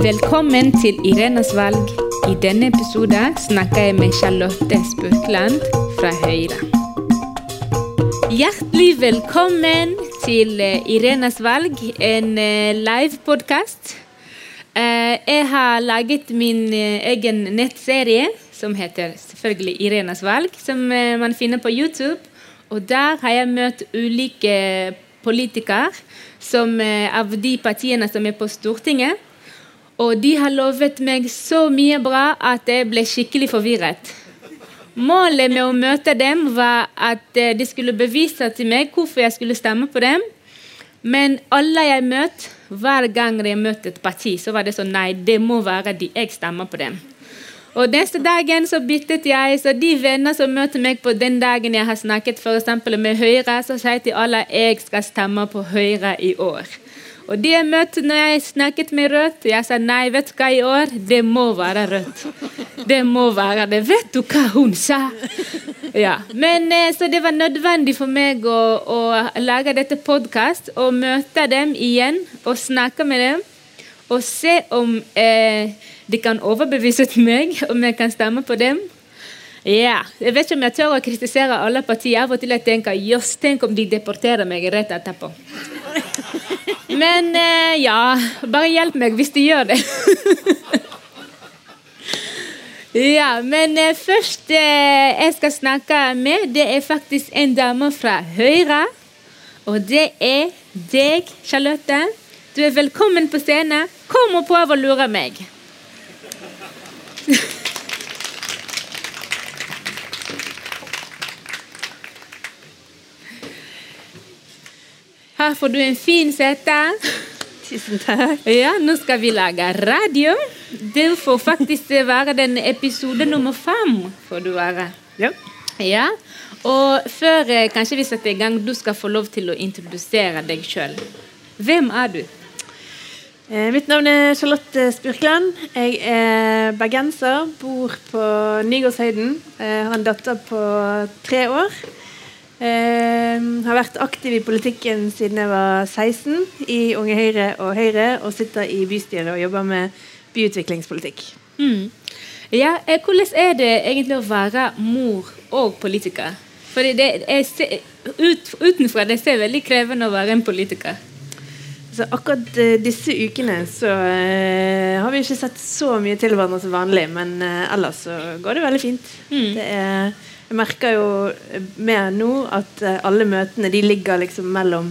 Velkommen til Irenas valg. I denne episoden snakker jeg med Charlotte Spurkland fra Høyre. Hjertelig velkommen til eh, Irenas valg, en eh, live-podkast. Jeg har laget min eh, egen nettserie som heter selvfølgelig Irenas valg, som man finner på YouTube. Og der har jeg møtt ulike politikere som, av de partiene som er på Stortinget. Og de har lovet meg så mye bra at jeg ble skikkelig forvirret. Målet med å møte dem var at de skulle bevise til meg hvorfor jeg skulle stemme på dem. Men alle jeg møtte, hver gang jeg møtte et parti, så var det sånn Nei, det må være de jeg stemmer på dem. Og neste dagen så byttet jeg, så de venner som møter meg på den dagen jeg har snakket for med Høyre, så sier jeg til alle jeg skal stemme på Høyre i år. Og de jeg møtte når jeg snakket med Rødt, jeg sa nei, vet du hva i år? Det må være Rødt. Det må være det. Vet du hva hun sa? Ja. Men eh, Så det var nødvendig for meg å, å lage dette podkast og møte dem igjen og snakke med dem. Og se om eh, de kan overbevise meg, om jeg kan stemme på dem. Ja, Jeg vet ikke om jeg tør å kritisere alle partier. Av og til jeg tenker jøss, tenk om de deporterer meg rett etterpå. Men eh, ja, bare hjelp meg hvis du gjør det. ja, men eh, først eh, jeg skal snakke med, det er faktisk en dame fra Høyre. Og det er deg, Charlotte. Du er velkommen på scenen. Kom og prøv å lure meg. Her får du en fin sete. Tusen takk. Ja, Nå skal vi lage radio. Det får faktisk være den episode nummer fem. får du være. Ja. ja. Og før eh, kanskje vi setter i gang, du skal få lov til å introdusere deg sjøl. Hvem er du? Eh, mitt navn er Charlotte Spurkland. Jeg er bergenser, bor på Nygårdshøyden. Jeg har en datter på tre år. Uh, har vært aktiv i politikken siden jeg var 16 i Unge Høyre og Høyre, og sitter i bystyret og jobber med byutviklingspolitikk. Mm. Ja, eh, Hvordan er det egentlig å være mor og politiker? For ut, utenfra det ser veldig krevende å være en politiker. Så akkurat uh, disse ukene så uh, har vi ikke sett så mye til hverandre som vanlig, men uh, ellers så går det veldig fint. Mm. Det er jeg merker jo mer nå at eh, alle møtene de ligger liksom mellom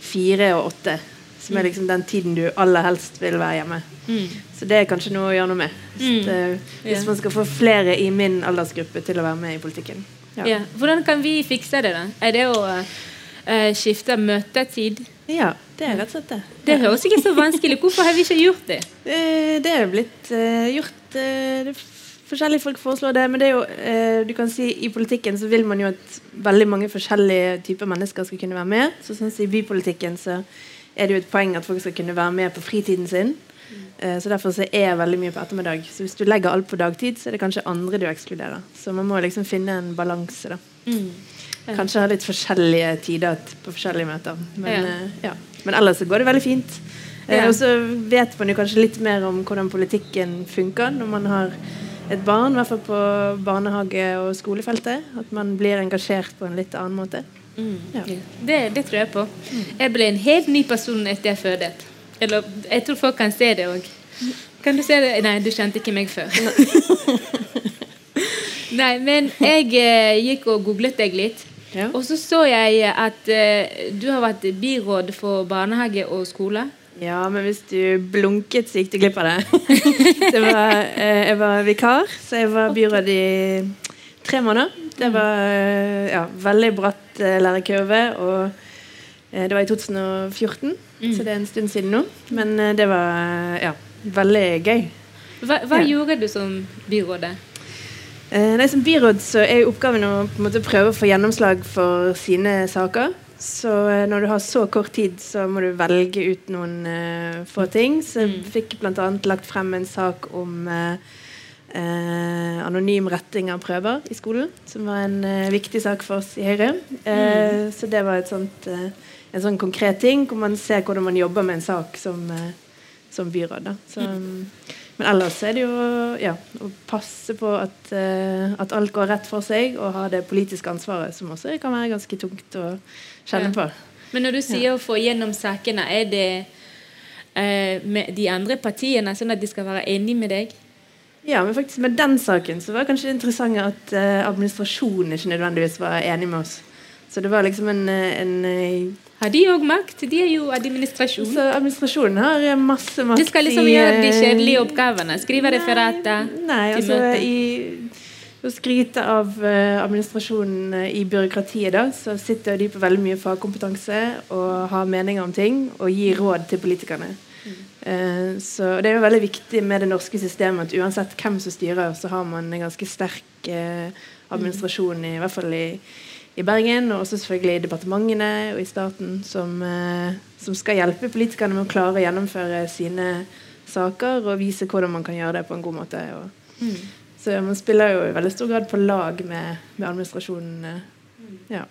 fire og åtte. Som er mm. liksom den tiden du aller helst vil være hjemme. Mm. Så det er kanskje noe å gjøre noe med. Hvis, det, hvis man skal få flere i min aldersgruppe til å være med i politikken. Ja. Ja. Hvordan kan vi fikse det? da? Er det å uh, skifte møtetid? Ja, det er rett og slett det. Det høres ikke så vanskelig Hvorfor har vi ikke gjort det? Det er blitt uh, gjort uh, forskjellige folk foreslår det, men det er jo, eh, du kan si i politikken så vil man jo at veldig mange forskjellige typer mennesker skal kunne være med. Så sånn I bypolitikken så er det jo et poeng at folk skal kunne være med på fritiden sin. Eh, så Derfor så er veldig mye på ettermiddag. Så hvis du legger alt på dagtid, så er det kanskje andre du ekskluderer. Så man må liksom finne en balanse. da. Mm. Ja. Kanskje ha litt forskjellige tider på forskjellige møter. Men, ja. Eh, ja. Men ellers så går det veldig fint. Eh, og så vet man jo kanskje litt mer om hvordan politikken funker når man har et barn, i hvert fall på barnehage- og skolefeltet. At man blir engasjert på en litt annen måte. Mm. Ja. Det, det, tror jeg på. Jeg ble en helt ny person etter jeg fødte. Eller jeg tror folk kan se det òg. Kan du se det? Nei, du kjente ikke meg før. Nei, men jeg eh, gikk og googlet deg litt. Ja. Og så så jeg at eh, du har vært byråd for barnehage og skole. Ja, men hvis du blunket, så gikk du glipp av det. det var, eh, jeg var vikar, så jeg var byråd i tre måneder. Det mm. var eh, ja, veldig bratt eh, lærekurve. Og det var i 2014, mm. så det er en stund siden nå. Men det var ja, veldig gøy. Hva, hva ja. gjorde du som byrådet? Nei, som byråd så er oppgaven å prøve å få gjennomslag for sine saker. Så eh, når du har så kort tid, så må du velge ut noen uh, få ting. Så jeg mm. fikk bl.a. lagt frem en sak om uh, uh, anonym retting av prøver i skolen. Som var en viktig sak for oss i Høyre. Mm. Så det var sånt, en sånn konkret ting hvor man ser hvordan man jobber med en sak som som byråd. Så, men ellers er det jo ja, å passe på at, at, alt går rett for seg, og ha det politiske ansvaret, som også kan være ganske tungt å kjenne ja. på. Men når du sier å få gjennom sakene, er det eh, med de andre partiene, sånn at de skal være enige med deg? Ja, men faktisk med den saken så var det kanskje interessant at eh, administrasjonen ikke nødvendigvis var enig med oss. Så det var liksom en, eh, en, eh, Har de òg makt? De er jo administrasjon. Så administrasjonen har masse makt. De skal liksom gjøre de kjedelige oppgavene? Skrive referater? Nei, altså i, å skryte av uh, administrasjonen i byråkratiet, da, så sitter de på veldig mye fagkompetanse og har meninger om ting og gir råd til politikerne. Eh, så Det er jo veldig viktig med det norske systemet at uansett hvem som styrer, så har man en ganske sterk eh, administrasjon, i, hvert fall i, i, Bergen, og også selvfølgelig i departementene og i staten, som, eh, som, skal hjelpe politikerne med å klare å gjennomføre sine saker og vise hvordan man kan gjøre det på en god måte. Og, mm. Så man spiller jo i veldig stor grad på lag med, med administrasjonen. Ja.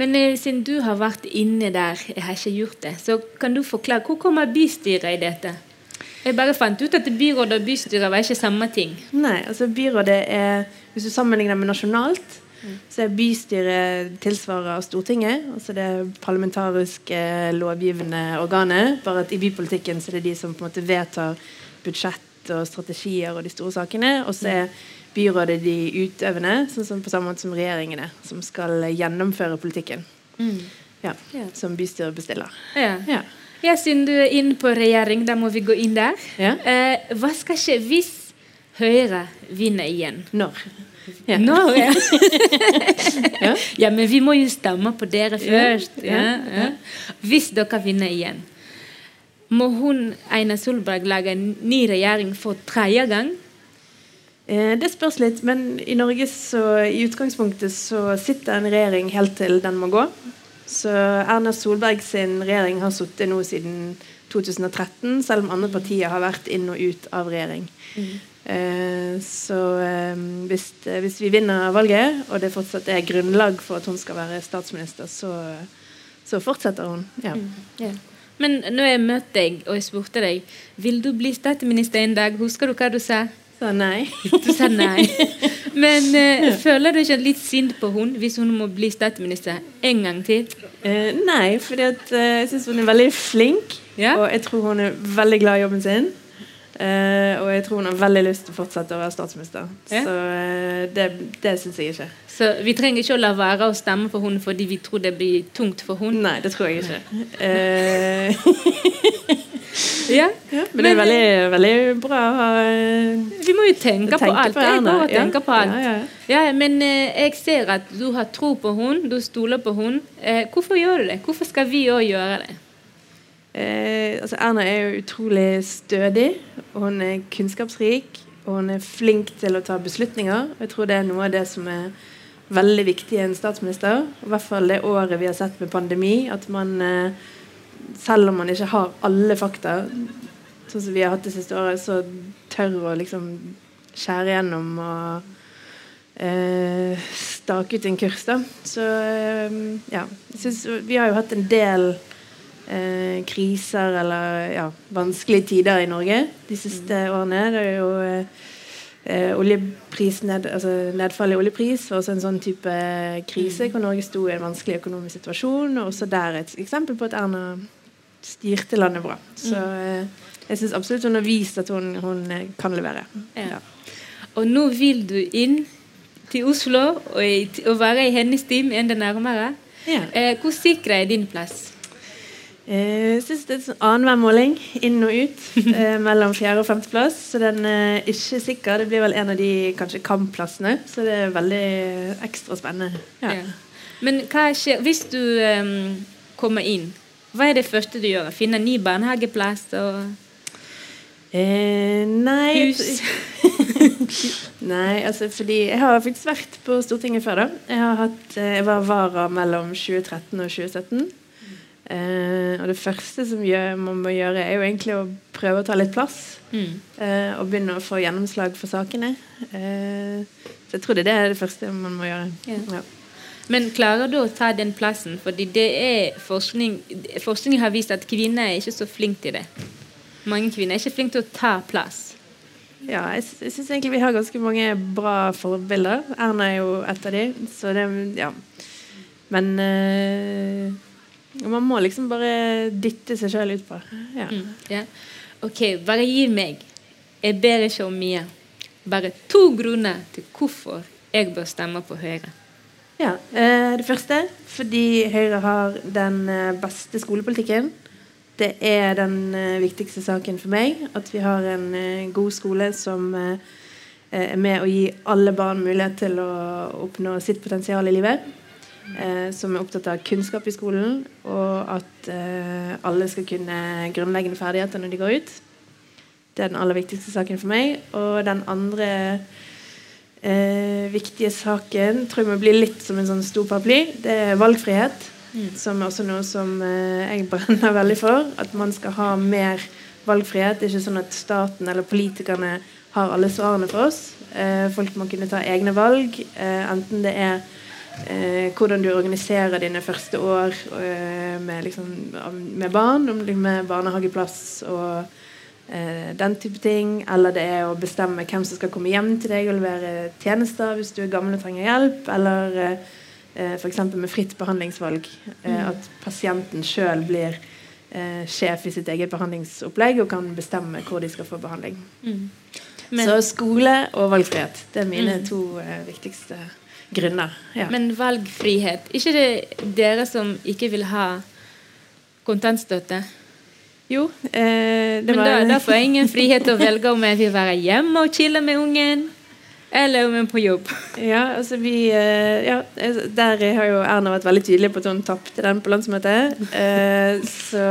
Men eh, siden du har vært inne der, jeg har ikke gjort det, så kan du forklare hvor kommer bystyret i dette? Jeg bare fant ut at byrådet og bystyret var ikke samme ting. Nei, altså byrådet er Hvis du sammenligner med nasjonalt, mm. så er bystyret tilsvarer Stortinget. Altså det parlamentariske lovgivende organet. Bare at i bypolitikken så er det de som på en måte vedtar budsjett og strategier og de store sakene. Og så er byrådet de utøvende, sånn som på samme måte som regjeringene, som skal gjennomføre politikken. Mm. Ja, ja. Som bystyret bestiller. Ja. ja. ja. Siden du er inne på regjering, da må vi gå inn der. Eh, hva skal skje hvis Høyre vinner igjen? Når? Ja. Når, ja. ja. men vi må jo stemme på dere først. Hvis dere vinner igjen, må hun Einar Solberg lage en ny regjering for tredje gang? Eh, det spørs litt, men i Norge så i utgangspunktet så sitter en regjering helt til den må gå. Så Erna Solberg sin regjering har sittet nå siden 2013, selv om andre partier har vært inn og ut av regjering. Mm. Eh, så eh, hvis, hvis, vi vinner valget, og det fortsatt er grunnlag for at hun skal være statsminister, så, så fortsetter hun. Ja. Mm. Yeah. Men når jeg møtte deg og jeg spurte deg vil du bli statsminister en dag, husker du hva du sa? Sa nei. Du sa nei. Men uh, føler du ikke litt sint på hun hvis hun må bli statsminister en gang til? Uh, nei, for uh, jeg syns hun er veldig flink. Ja? Og jeg tror hun er veldig glad i jobben sin. Uh, og jeg tror hun har veldig lyst til å fortsette å være statsminister. Ja? Så det, det syns jeg ikke. Så vi trenger ikke å la være å stemme for hun fordi vi tror det blir tungt for hun? Nei, det tror jeg ikke. Ja, ja, men, men, det er veldig, veldig bra å ha Vi må jo tenke, tenke på alt. På jeg og tenker på alt. Ja, men eh, jeg ser at du har tro på hun, du stoler på hun. Eh, hvorfor gjør du det? Hvorfor skal vi òg gjøre det? Eh, altså Erna er jo utrolig stødig, og hun er kunnskapsrik. Og hun er flink til å ta beslutninger. Jeg tror det er noe av det som er veldig viktig i en statsminister. I hvert fall det året vi har sett med pandemi. At man eh, selv om man ikke har alle fakta, sånn som vi har hatt det siste året, så tør å liksom skjære gjennom og eh, stake ut en kurs. da. Så eh, ja. Synes, vi har jo hatt en del eh, kriser eller ja, vanskelige tider i Norge de siste årene. Det er jo eh, oljepris ned, altså Nedfall i oljepris var også en sånn type krise hvor Norge sto i en vanskelig økonomisk situasjon. Og også der et eksempel på at Erna styrte landet bra. Så mm. eh, jeg syns absolutt hun har vist at hun, hun eh, kan levere. Ja. Og nå vil du inn til Oslo og, og være i hennes team enda nærmere. Ja. Eh, hvor sikker er din plass? Eh, jeg syns det er en annenhver måling, inn og ut, eh, mellom fjerde og femteplass. Så den er ikke sikker. Det blir vel en av de kanskje kampplassene. Så det er veldig ekstra spennende. Ja. Ja. Men hva skjer hvis du um, kommer inn? Hva er det første du gjør? Finne ny barnehageplass og eh, Nei nei, altså fordi Jeg har faktisk vært på Stortinget før, da. Jeg, har hatt, eh, jeg var vara mellom 2013 og 2017. Eh, og det første som gjør, man må gjøre, er jo egentlig å prøve å ta litt plass. Mm. Eh, og begynne å få gjennomslag for sakene. Eh, så jeg tror det er det første man må gjøre. Yeah. Ja. Men klarer du å ta den plassen? Fordi det er forskning, forskning har vist at kvinner er ikke så flinke til det. Mange kvinner er ikke flinke til å ta plass. Ja, jeg, jeg syns egentlig vi har ganske mange bra forbilder. Erna er jo et av de, så det Ja. Men eh, man må liksom bare dytte seg sjøl utpå. Ja. Mm, ja. OK, bare gi meg. Jeg ber ikke om mye. Bare to grunner til hvorfor jeg bør stemme på Høyre. Ja, eh, Det første fordi Høyre har den eh, beste skolepolitikken. Det er den eh, viktigste saken for meg. At vi har en god skole som er med å gi alle barn mulighet til å oppnå sitt potensial i livet. Eh, som er opptatt av kunnskap i skolen, og at eh, alle skal kunne grunnleggende ferdigheter når de går ut. Det er den aller viktigste saken for meg. Og den andre eh, viktige saken tror jeg må bli litt som en sånn stor paraply. Det er valgfrihet, som er også noe som eh, jeg brenner veldig for. At man skal ha mer valgfrihet. Det er ikke sånn at staten eller politikerne har alle svarene for oss. Eh, folk må kunne ta egne valg, eh, enten det er eh, hvordan du organiserer dine første år eh, med, liksom, med barn, med barnehageplass og eh, den type ting. Eller det er å bestemme hvem som skal komme hjem til deg og levere tjenester hvis du er gammel og trenger hjelp. Eller eh, eh, f.eks. med fritt behandlingsvalg. Eh, at pasienten sjøl blir eh, sjef i sitt eget behandlingsopplegg og kan bestemme hvor de skal få behandling. Men, Så skole og valgfrihet. Det er mine to eh, viktigste grunner. Ja. men valgfrihet Ikke det dere som ikke vil ha kontantstøtte? jo, eh, det Men var da, da får jeg ingen frihet til å velge om jeg vil være hjemme og chille med ungen, eller om jeg er på jobb. Ja, altså vi eh, ja, eh, Der har jo Erna vært veldig tydelig på at hun tapte den på landsmøtet. Eh, så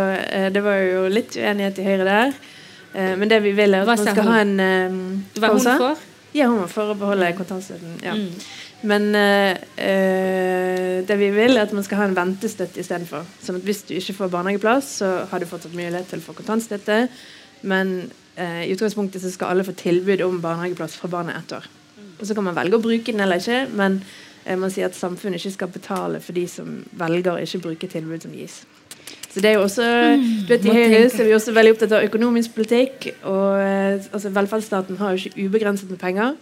det var jo litt uenighet i Høyre der. Eh, men det vi vil, er at man skal hun? ha en eh, Hva hva hun for? får? Ja, hun var for å beholde kontantstøtten. Ja. Mm. Men eh, eh, det vi vil, er at man skal ha en ventestøtte istedenfor. Sånn at hvis du ikke får barnehageplass, så har du fortsatt mulighet til å få kontantstøtte. Men eh, i utgangspunktet så skal alle få tilbud om barnehageplass fra barnet er ett år. Og så kan man velge å bruke den eller ikke, men eh, man sier at samfunnet ikke skal betale for de som velger å ikke bruke tilbud som gis. Så det er jo også, du vet I Høyre så er vi også veldig opptatt av økonomisk politikk. Og altså, velferdsstaten har jo ikke ubegrenset med penger.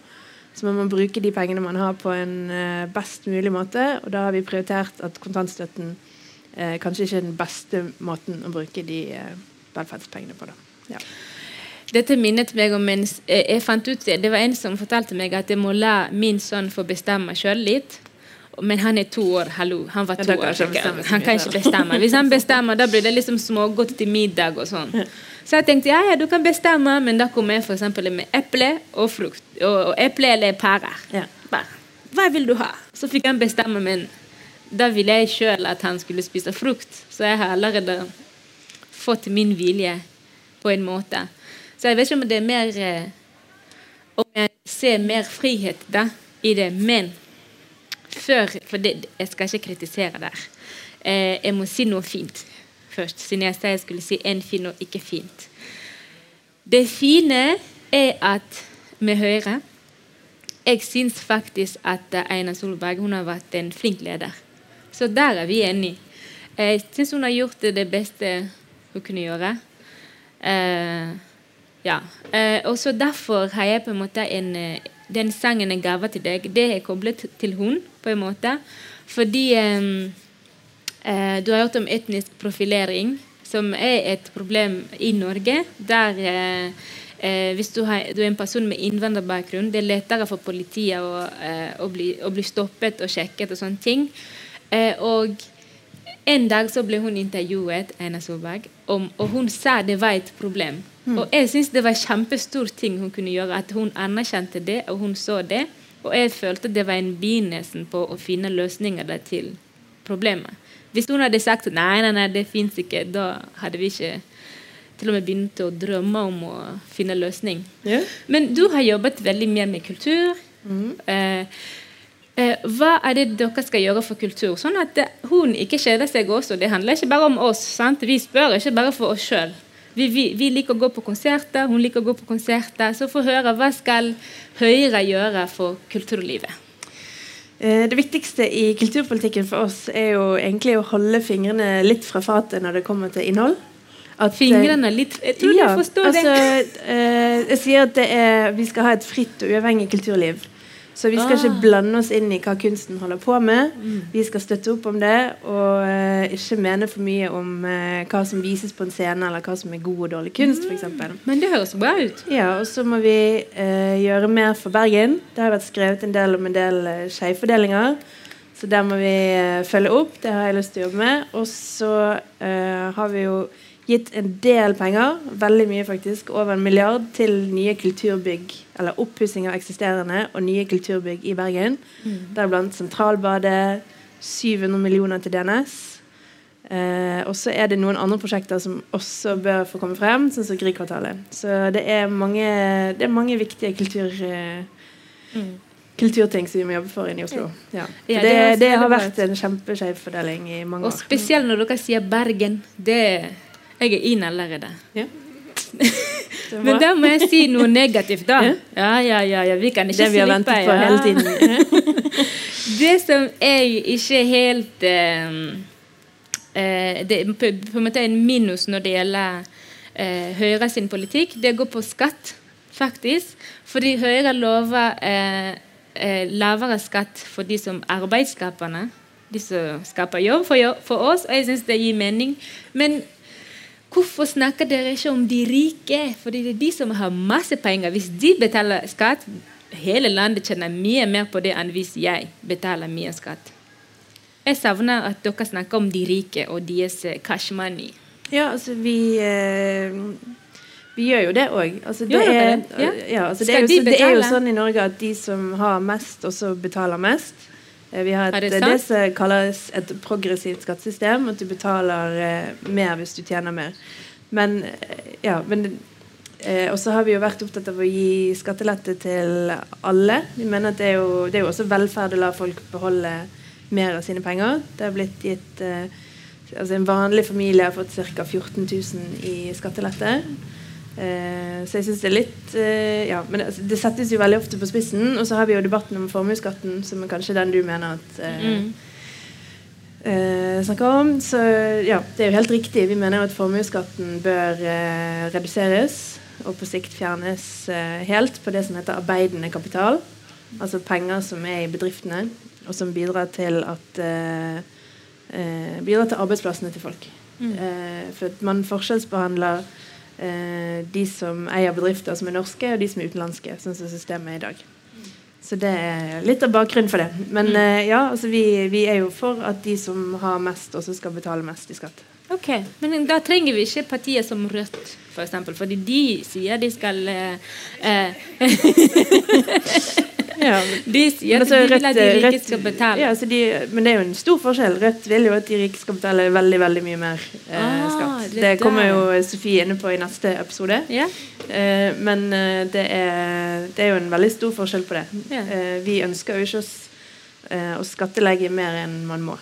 Så man må bruke de pengene man har på en eh, best mulig måte. Og da har vi prioritert at kontantstøtten eh, kanskje ikke er den beste måten å bruke de eh, velferdspengene på. Ja. Dette minnet meg om en eh, jeg fant ut, Det var en som fortalte meg at jeg må la min sønn få bestemme sjøl litt. Men han er to år. hallo, Han var to år. han Han kan ikke bestemme. Hvis han bestemmer, da blir det liksom smågodt til middag og sånn. Så jeg tenkte ja, ja, du kan bestemme, men da kommer jeg eksempel med eple og frukt. Og, og eple eller pærer. Ja. Hva vil du ha? Så fikk han bestemme, men da ville jeg sjøl at han skulle spise frukt. Så jeg har allerede fått min vilje på en måte. Så jeg vet ikke om det er mer eh, Om jeg ser mer frihet da i det. Men før For det, jeg skal ikke kritisere der. Eh, jeg må si noe fint først, siden jeg sa jeg skulle si en fin og ikke fint. Det fine er at med Høyre Jeg syns faktisk at eh, Einar Solberg hun har vært en flink leder. Så der er vi enige. Jeg syns hun har gjort det, det beste hun kunne gjøre. Eh, ja. Eh, og så derfor har jeg på en måte en eh, Den sangen jeg gave til deg, det er koblet til hun på en måte. Fordi um, uh, du har hørt om etnisk profilering, som er et problem i Norge. Der uh, uh, hvis du, har, du er en person med innvandrerbakgrunn, det er lettere for politiet å, å, bli, å bli stoppet og sjekket og sånne ting. Og en dag så ble hun intervjuet, Erna Solberg, om, og hun sa det var et problem. Og jeg syns det var en kjempestor ting hun kunne gjøre, at hun anerkjente det, og hun så det. Og jeg følte det var en begynnelsen på å finne løsninger til problemet. Hvis hun hadde sagt nei, nei, nei, det fins ikke, da hadde vi ikke til og med begynt å drømme om å finne løsning. Yeah. Men du har jobbet veldig mye med kultur. Mm. eh, hva er det dere skal gjøre for kultur? Sånn at eh, hun ikke kjeder seg også. Det handler ikke bare om oss. sant? Vi spør ikke bare for oss sjøl. Vi, vi, vi liker å gå på konserter, hun liker å gå på konserter. Så få høre hva skal Høyre gjøre for kulturlivet? Eh, Det viktigste i kulturpolitikken for oss er jo egentlig å holde fingrene litt fra fatet når det kommer til innhold. at, eh, fingrene litt Jeg tror ja, du forstår altså, det. eh, jeg sier at det er, vi skal ha et fritt og uavhengig kulturliv. Så vi skal Ah. ikke blande oss inn i hva kunsten holder på med. Mm. Vi skal støtte opp om det, og uh, ikke mene for mye om uh, hva som vises på en scene, eller hva som er god og dårlig kunst, f.eks. Men det høres bra ut. Ja, og så må vi uh, gjøre mer for Bergen. Det har vært skrevet en del om en del uh, skjevfordelinger. Så der må vi følge opp. Det har jeg lyst til å jobbe med. Og så har vi jo gitt en del penger, veldig mye faktisk, over en milliard, til nye kulturbygg, eller oppussing av eksisterende og nye kulturbygg i Bergen. Deriblant Sentralbadet, 700 millioner til DNS. Eh, og så er det noen andre prosjekter som også bør få komme frem, sånn som Griegkvartalet. Så det er mange, det er mange viktige kultur, eh, kulturting som vi må jobbe for inne i Oslo. Ja. Ja, det, det det, har vært en kjempeskjev fordeling i mange år. Og spesielt når dere sier Bergen. Det Jeg er inn allerede. Ja. Men da må jeg si noe negativt, da. Ja. Ja, ja, ja. Vi kan ikke det vi har slippe, på hele tiden. Det som jeg ikke helt eh, eh, Det er på, på en måte en minus når det gjelder eh, Høyre sin politikk, det går på skatt, faktisk. Fordi Høyre lover eh, eh, lavere skatt for de som arbeidsskaperne. De som skaper jobb for, for oss, og jeg syns det gir mening. Men Hvorfor snakker dere ikke om de rike? Fordi det er de som har masse penger. Hvis de betaler skatt, hele landet tjener mye mer på det enn hvis jeg betaler mye skatt. Jeg savner at dere snakker om de rike og deres eh, cash money. Ja, altså vi eh, Vi gjør jo det òg. Altså, det, det? Ja. ja, altså, det, det er jo sånn i Norge at de som har mest, også betaler mest. Eh, Vi har et, det det, som kalles et progressivt skattesystem. At du betaler eh, mer hvis du tjener mer. Men eh, ja, men eh, Og så har vi jo vært opptatt av å gi skattelette til alle. Vi mener at det er jo, det er jo også velferd å la folk beholde mer av sine penger. Det har blitt gitt eh, altså En vanlig familie har fått ca. 14 000 i skattelette. Eh, så jeg syns det er litt eh, Ja, men altså, det settes jo veldig ofte på spissen. Og så har vi jo debatten om formuesskatten, som er kanskje den du mener at eh, Mm. eh, snakker om. Så ja, det er jo helt riktig. Vi mener jo at formuesskatten bør eh, reduseres. Og på sikt fjernes eh, helt på det som heter arbeidende kapital. Altså penger som er i bedriftene, og som bidrar til at Bidrar til arbeidsplassene til folk. Eh, for man forskjellsbehandler eh, de som eier bedrifter som er norske, og de som er utenlandske, sånn som systemet er i dag. Så det er litt av bakgrunnen for det. Men eh, ja, altså vi, vi er jo for at de som har mest, også skal betale mest i skatt. Ok, Men da trenger vi ikke partier som Rødt, f.eks. For eksempel, fordi de sier de skal eh, eh, Ja, De sier at de vil at de rike skal betale. Ja, de, men det er jo en stor forskjell. Rødt vil jo at de rike skal betale veldig veldig mye mer eh, Ah, skatt. det Det, kommer jo Sofie inne på i neste episode. Ja? Eh, men eh, det, er, det er jo en veldig stor forskjell på det. Ja. Eh, vi ønsker jo ikke oss eh, å skattelegge mer enn man må,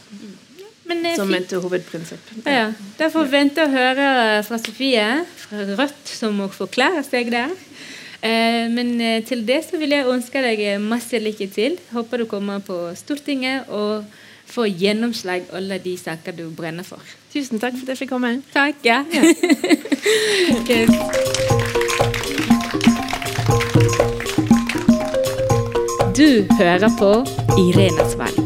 Men som fint. et hovedprinsipp. Ja, Da får vi vente og høre fra Sofie fra Rødt, som må forklare seg der. Eh, men eh, til det så vil jeg ønske deg masse lykke til. Håper du kommer på Stortinget og får gjennomslag alle de saker du brenner for. Tusen takk for at jeg fikk komme. Takk. ja. Du hører på Irenes valg.